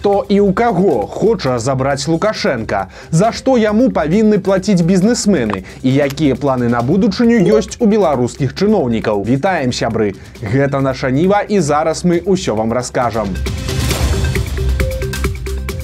што і ў каго хоча забраць лукашенко. За што яму павінны плаціць бізнесмены? І якія планы на будучыню ёсць у беларускіх чыноўнікаў? Вітаем сябры! Гэта наша ніва і зараз мы ўсё вам раскажам. у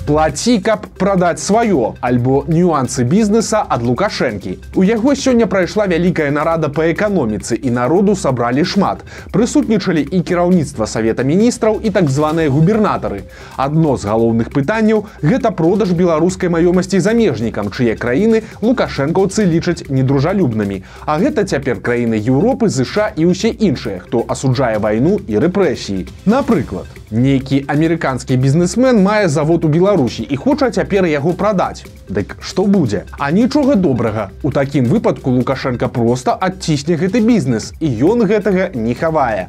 плаці каб прадаць сваё альбо нюансы бізнеса ад лукашэнкі. У яго сёння прайшла вялікая нарада па эканоміцы і народу сабралі шмат. Прысутнічалі і кіраўніцтва савета міністраў і так званыя губернатары. Адно з галоўных пытанняў гэта продаж беларускай маёмасці замежнікам чые краіны лукашэнкаўцы лічаць недружалюбнымі. А гэта цяпер краіны Еўропы ЗША і ўсе іншыя хто асуджае вайну і рэпрэсіі. Напрыклад нейкі амерыканскі бізнесмен мае завод у беларусі і хоча цяпер яго прадаць. Дык што будзе? А нічога добрага. У такім выпадку лукашенко просто адцісне гэты бізнес і ён гэтага не хавае.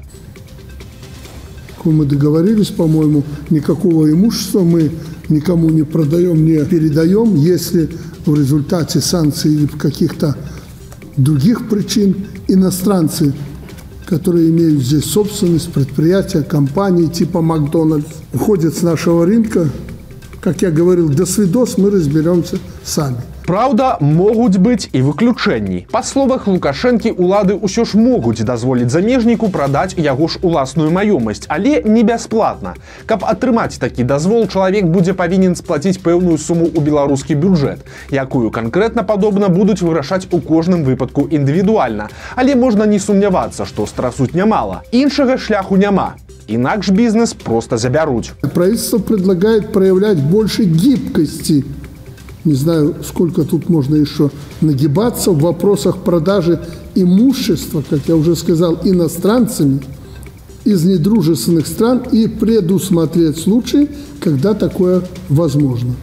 Мы договорились по-моему никакого имущества мы никому не продаем не передаем если в результате санкций или каких-то других причин иностранцы которые имеют здесь собственность, предприятия, компании типа Макдональдс, уходят с нашего рынка. Как я говорил, до свидос мы разберемся сами. Праўда, могуць быць і выключэнні. Па словах Лукашэнкі улады ўсё ж могуць дазволіць замежніку прадаць яго ж уласную маёмасць, але не бясплатна. Каб атрымаць такі дазвол, чалавек будзе павінен сплаціць пэўную суму ў беларускі бюджэт, якую канкрэтна падобна будуць вырашаць у кожным выпадку індывідуальна. Але можна не сумнявацца, што страсуць нямала. Іншага шляху няма. Інакш бізнес просто забяруць. Правительство предлагает проявлять больше гибкости не знаю, сколько тут можно еще нагибаться в вопросах продажи имущества, как я уже сказал, иностранцами из недружественных стран и предусмотреть случаи, когда такое возможно.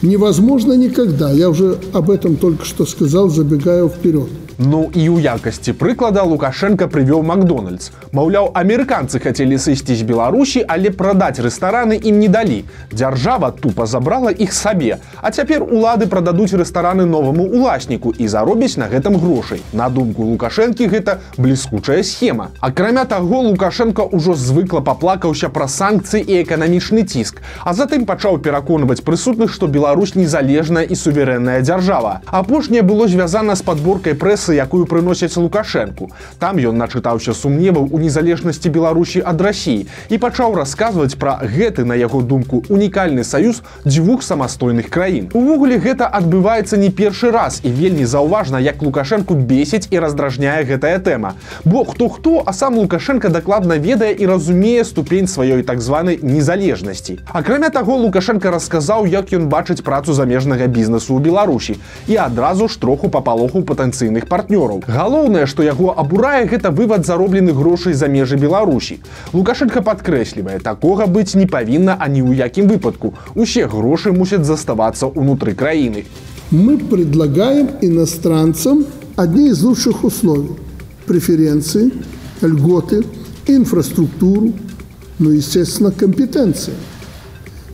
Невозможно никогда. Я уже об этом только что сказал, забегая вперед. Ну і ў якасці прыклада Лукашенко прывёў Макдональдс. Маўляў, амерыканцы хацелі сысці з Беларусі, але прадаць рэстараны ім не далі. Дзяржава тупа забрала іх сабе. А цяпер улады прададуць рэстараны новаму уласніку і заробяць на гэтым грошай. На думку Лукашэнкі гэта бліскучая схема. Акрамя таго, Лукашенко ўжо звыкла паплакаўся пра санкцыі і эканамічны ціск, а затым пачаў пераконваць прысутных, што Беларусь незалежная і суверэнная дзяржава. Апошняе было звязана з падборкай прэсы прэсы якую прыносяць лукашэнку. Там ён начытаўся сумневаў у незалежнасці беларусі ад рассіі і пачаў расказваць пра гэты на яго думку унікальны саюз дзвюх самастойных краін. Увогуле гэта адбываецца не першы раз і вельмі заўважна як лукашэнку бесіць і раздражняе гэтая тэма. Бо хто хто а сам лукашенко дакладна ведае і разумее ступень сваёй так званай незалежнасці. Акрамя таго лукашенко расказаў як ён бачыць працу замежнага бізнесу ў беларусі. І адразу ж троху папалоху патэнцыйных партнеров партнёраў. Галоўнае, што яго абурае гэта вывад заробленых грошай за межы Беларусі. Лукашенко падкрэслівае, такога быць не павінна ані ў якім выпадку. Усе грошы мусяць заставацца ўнутры краіны. Мы предлагаем иностранцам одни из лучших условий. Преференции, льготы, инфраструктуру, ну, естественно, компетенции.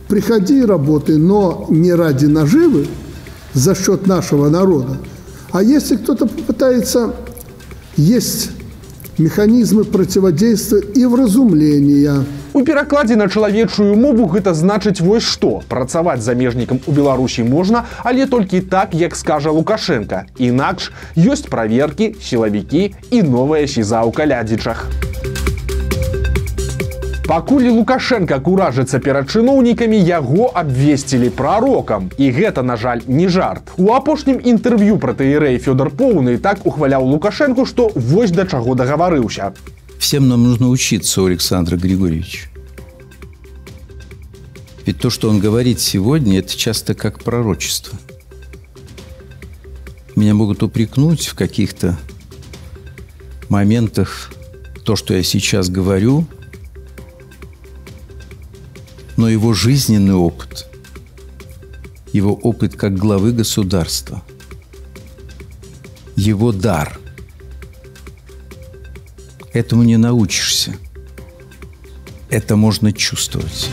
Приходи и работай, но не ради наживы за счет нашего народа, а если кто-то попытается есть механізмы процівадзейства і вразумлення. У перакладзе на чалавечую мову гэта значыць вось што працаваць замежнікам у Беларусі можна, але толькі так, як скажа Лукашенко. Інакш ёсць праверкі, сілавікі і новая сіза ў калядзічах. Пакуль Лукашенко куражыцца перад чыноўнікамі яго абвесцілі прарокам. І гэта, на жаль, не жарт. У апошнім інтэрв'ю пра тэірэй Фёдор Поўны так ухваляў Лукашенко, што вось да чаго дагаварыўся. Всем нам нужно учиться у Александра Григорьевича. Ведь то, что он говорит сегодня, это часто как пророчество. Меня могут упрекнуть в каких-то моментах то, что я сейчас говорю, но его жизненный опыт, его опыт как главы государства, его дар. Этому не научишься. Это можно чувствовать.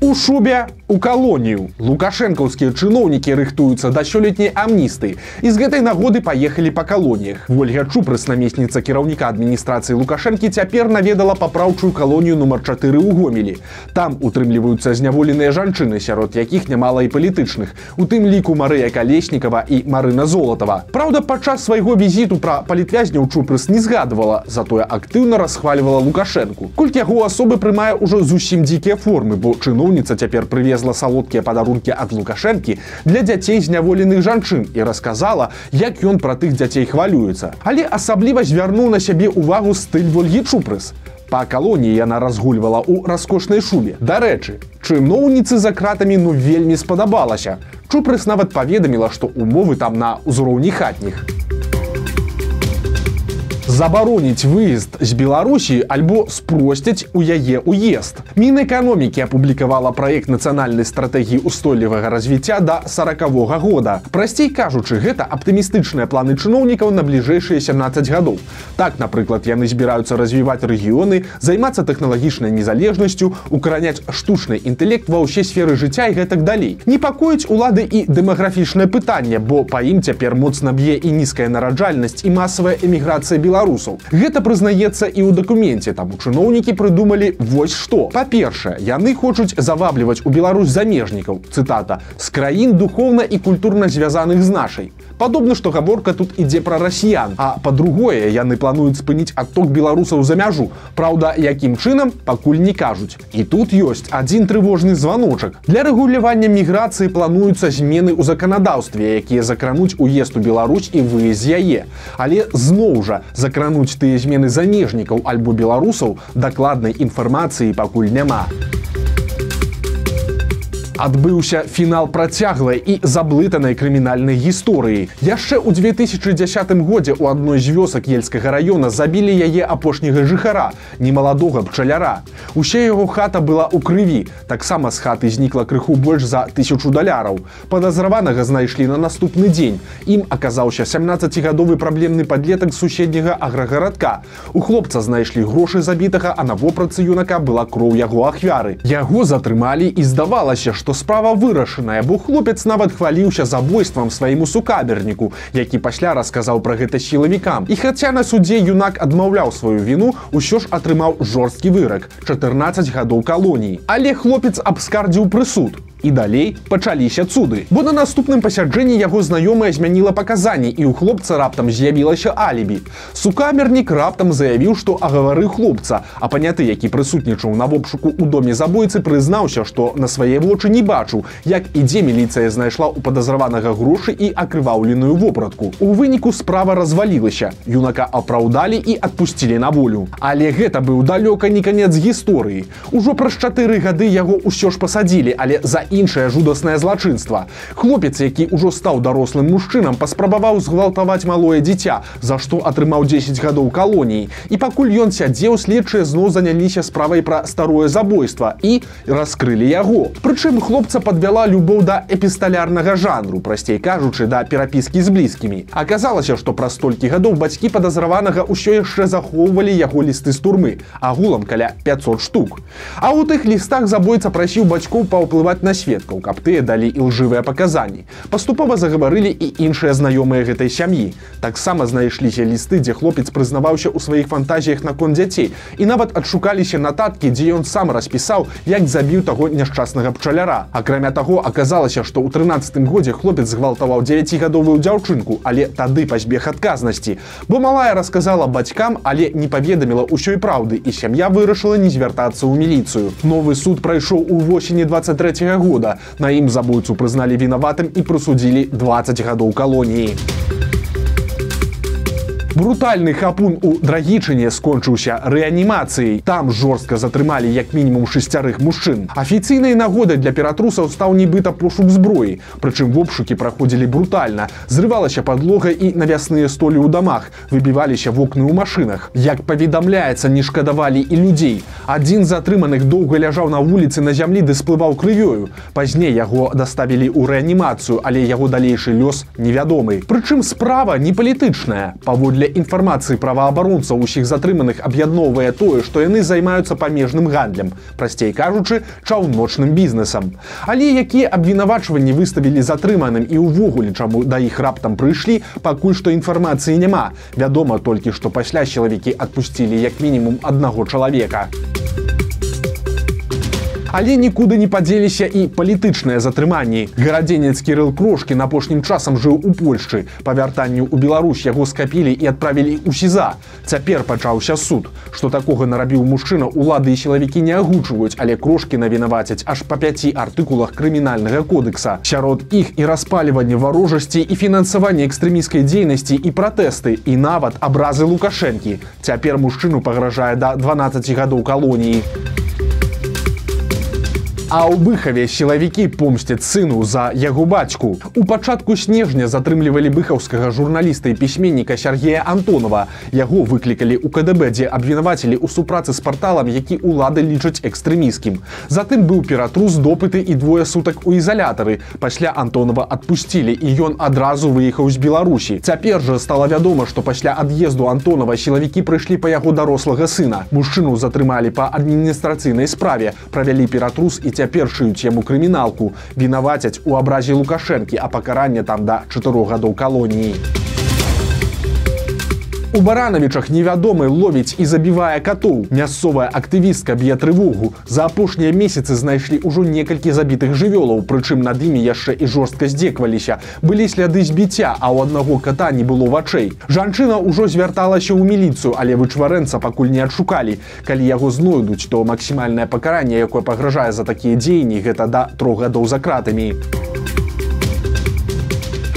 У шубе у калонію лукашэнкаўскія чыноўнікі рыхтуюцца да сёлетняй амністы і з гэтай нагоды паехалі па калоніях ольга чупрыс намесніца кіраўніка адміністрацыі лукашэнкі цяпер наведала папраўчую калонію нумар 4 у гомелі там утрымліваюцца зняволеныя жанчыны сярод якіх нямала і палітычных у тым ліку марыя калеснікава і марына золотова. Праўда падчас свайго візіту пра палітвязняў чупрыс не згадвала затое актыўна расхваливала лукашэнку. Колькі яго асобы прымае ўжо зусім дзікія формы бо чыноўніца цяпер прывезла салодкія падарункі ад лукашэнкі для дзяцей зняволеных жанчын і расказала як ён пра тых дзяцей хвалюецца але асабліва звярнуў на сябе увагу стыль вольгі чупрыс Па калоніі яна разгульвала ў раскошнай шубе. Дарэчы, чыноўніцы за кратамі ну вельмі спадабалася. Чупрыс нават паведаміла, што умовы там на ўзроўні хатніх забароніць выезд з беларусі альбо спросцяць у яе уезд мінэканомікі апублікавала праект нацыянальнай стратэгіі устойлівага развіцця да сороквога года. Прасцей кажучы гэта аптымістычныя планы чыноўнікаў на бліжэйшыя 17 гадоў. Так напрыклад яны збіраюцца развіваць рэгіёны займацца тэхналагічнай незалежнасцю укараняць штучны інтэлект ва ўсе сферы жыцця і гэтак далей. Непакоіць улады і дэмаграфічнае пытанне бо па ім цяпер моцна б'е і нізкая нараджальнасць і масавая эміграцыя беларус беларусаў гэта прызнаецца і ў дакуменце там чыноўнікі прыдумалі вось што. Па-першае яны хочуць завабліваць у Беларусь замежнікаў цытата з краін духовна і культурна звязаных з нашай падобна што гаворка тут ідзе пра расіян. А па-другое яны плануюць спыніць адток беларусаў за мяжу. Праўда якім чынам пакуль не кажуць. І тут ёсць адзін трывожны званочак. Для рэгулявання міграцыі плануюцца змены ў заканадаўстве якія закрануць уезд у Беларусь і вы з яе. Але зноў жа за закрануць тыя змены замежнікаў альбо беларусаў дакладнай інфармацыі пакуль няма адбыўся фінал працяглай і заблытанай крымінальнай гісторыі. Яшчэ ў 2010 годзе ў адной з вёсак ельскага раёна забілі яе апошняга жыхара, немаладога пчаляра. Усе яго хата была ў крыві. Таксама з хаты знікла крыху больш за тысячу даляраў. Падазраванага знайшлі на наступны дзень. Ім аказаўся 17гадовы праблемны падлетак суседняга аграгарадка. У хлопца знайшлі грошы забітага, а на вопрацы юнака была кроў яго ахвяры. Яго затрымалі і здавалася, што што справа вырашаная бо хлопец нават хваліўся забойствам свайму сукаберніку які пасля расказаў пра гэта сілавікам. І хаця на суддзе юнак адмаўляў сваю віну ўсё ж атрымаў жорсткі вырак 14 гадоў калоніі. Але хлопец абскардзіў прысуд і далей пачаліся цуды. Бо на наступным пасяджэнні яго знаёмая змяніла паказанні і ў хлопца раптам з'явілася алібі. Сукамернік раптам заявіў што агавары хлопца а паняты які прысутнічаў на вопшуку у доме забойцы прызнаўся што на свае вочы не бачыў як ідзе міліцыя знайшла у падазраванага грошы і акрываўленую вопратку. У выніку справа развалілася. Юнака апраўдалі і адпусцілі на волю. Але гэта быў далёка не канец гісторыі. Ужо праз чатыры гады яго ўсё ж пасадзілі але за іншае жудаснае злачынства. Хлопец, які ўжо стаў дарослым мужчынам, паспрабаваў згвалтаваць малое дзіця, за што атрымаў 10 гадоў калоніі. І пакуль ён сядзеў, следчыя зноў заняліся справай пра старое забойства і раскрылі яго. Прычым хлопца падвяла любоў да эпісталярнага жанру, прасцей кажучы да перапіскі з блізкімі. Аказалася, што праз столькі гадоў бацькі падазраванага ўсё яшчэ захоўвалі яго лісты з турмы, агулам каля 500 штук. А ў тых лістах забойца прасіў бацькоў паўплываць на сведкаў, каб тыя далі ілжывыя паказанні. Паступова загаварылі і іншыя знаёмыя гэтай сям'і. Таксама знайшліся лісты, дзе хлопец прызнаваўся ў сваіх фантазіях наконт дзяцей і нават адшукаліся нататкі, дзе ён сам распісаў, як забіў таго няшчаснага пчаляра. Акрамя таго аказалася, што ў 13 годзе хлопец згвалтаваў 9гадовую дзяўчынку, але тады пазбег адказнасці. Бо малая расказала бацькам, але не паведаміла ўсёй праўды і сям'я вырашыла не звяртацца ў міліцыю. Новы суд прайшоў у восені 23 года года. На ім забойцу прызналі вінаватым і прысудзілі 20 гадоў калоніі. Брутальны хапун у драгічыне скончыўся рэанімацыяй. Там жорстка затрымалі як мінімум шесцярых мужчын. Афіцыйнай нагодай для ператрусаў стаў нібыта пошук зброі. Прычым вопшукі праходзілі брутальна. Зрывалася падлога і навясныя столі ў дамах, выбіваліся вокны ў машынах. Як паведамляецца, не шкадавалі і людзей. Адзін з атрыманых доўга ляжаў на вуліцы на зямлі ды сплываў крывёю. Пазней яго даставілі ў рэанімацыю, але яго далейшы лёс невядомы. Прычым справа не палітычная. Паводле для інфармацыі праваабаронцаў усіх затрыманых аб'ядноўвае тое, што яны займаюцца памежным гандлем, прасцей кажучы, чаўночным бізнесам. Але якія абвінавачванні выставілі затрыманым і ўвогуле чаму да іх раптам прыйшлі, пакуль што інфармацыі няма. Вядома толькі, што пасля чалавекі адпусцілі як мінімум аднаго чалавека. Але нікуды не падзеліся і палітычныя затрыманні. Гарадзенец Кірыл Крошкі на апошнім часам жыў у Польшчы. Па вяртанню ў Беларусь яго скапілі і адправілі ў сіза. Цяпер пачаўся суд. Што такога нарабіў мужчына, улады і сілавікі не агучваюць, але крошкі навінавацяць аж па пяці артыкулах крымінальнага кодекса. Сярод іх і распаліванне варожасці і фінансаванне экстрэміскай дзейнасці і пратэсты і нават абразы лукашэнкі. Цяпер мужчыну пагражае да 12 гадоў калоніі. А ў быхаве сілавікі помсцяць сыну за яго бацьку. У пачатку снежня затрымлівалі быхаўскага журналіста і пісьменніка Сергея Антонова. Яго выклікалі ў КДБ, дзе абвінавацілі ў супрацы з парталам, які ўлады лічаць экстрэміскім. Затым быў ператрус допыты і двое сутак у ізалятары. Пасля Антонова адпусцілі і ён адразу выехаў з Беларусі. Цяпер жа стала вядома, што пасля ад'езду Антонова сілавікі прыйшлі па яго дарослага сына. Мужчыну затрымалі па адміністрацыйнай справе, правялі ператрус і цяпер шыюць яму крыміналку. Вінавацяць у абразе лукашэнкі а пакаранне там да чатырох гадоў калоніі У баранавічах невядомы ловіць і забівае катоў. Мясцовая актывістка б'е трывогу. За апошнія месяцы знайшлі ўжо некалькі забітых жывёлаў, прычым над імі яшчэ і жорстка здзекваліся. Былі сляды збіцця, а ў аднаго ката не было вачэй. Жанчына ўжо звярталася ў міліцыю, але вычварэнца пакуль не адшукалі. Калі яго знойдуць, то максімальнае пакаранне, якое пагражае за такія дзеянні, гэта да трох гадоў за кратамі.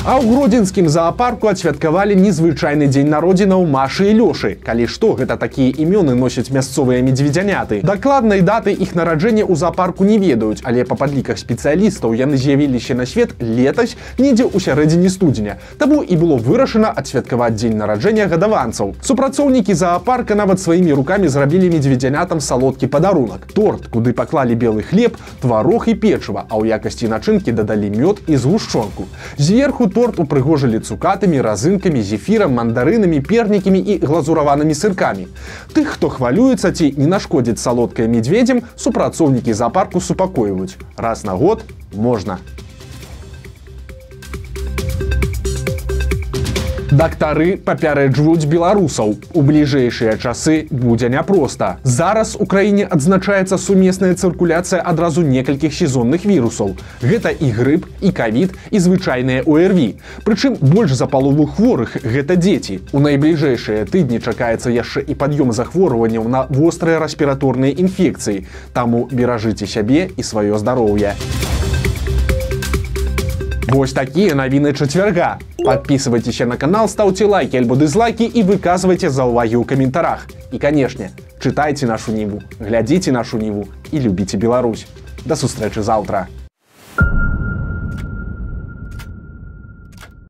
А ў гродзенскім зоапарку адсвяткавалі незвычайны дзень народзінаў Машы і Лёшы. Калі што, гэта такія імёны носяць мясцовыя медзведзяняты. Дакладнай даты іх нараджэння ў зоапарку не ведаюць, але па падліках спецыялістаў яны з'явіліся на свет летась недзе ў сярэдзіне студзеня. Таму і было вырашана адсвяткаваць дзень нараджэння гадаванцаў. Супрацоўнікі зоапарка нават сваімі рукамі зрабілі медзведзянятам салодкі падарунак. Торт, куды паклалі белы хлеб, тварог і печыва, а ў якасці начынкі дадалі мёд і згушчонку. Зверху торт упрыгожылі цукатамі, разынкамі, зефірам, мандарынамі, пернікамі і глазураванымі сыркамі. Тых, хто хвалюецца ці не нашкодзіць салодкае медведзем, супрацоўнікі зоапарку супакойваюць. Раз на год можна. Дактары папярэджваюць беларусаў. У бліжэйшыя часы будзе няпроста. Зараз у краіне адзначаецца сумесная цыркуляцыя адразу некалькіх сезонных вірусаў. Гэта і грыб, і кавід і звычайныя УРВ. Прычым больш за палову хворых гэта дзеці. У найбліжэйшыя тыдні чакаецца яшчэ і пад'ём захворванняў на вострыя рэспіраторныя інфекцыі. Таму беражыце сябе і сваё здароўе. Вось такія навіны чацвярга. Подписывайтесь на канал, ставьте лайки альбо дизлайки и выказывайте заўвагі ў каментарах. І канешне, чытайце нашу ніву, глядзіце нашу ніву і любіце Беларусь. Да сустрэчы заўтра.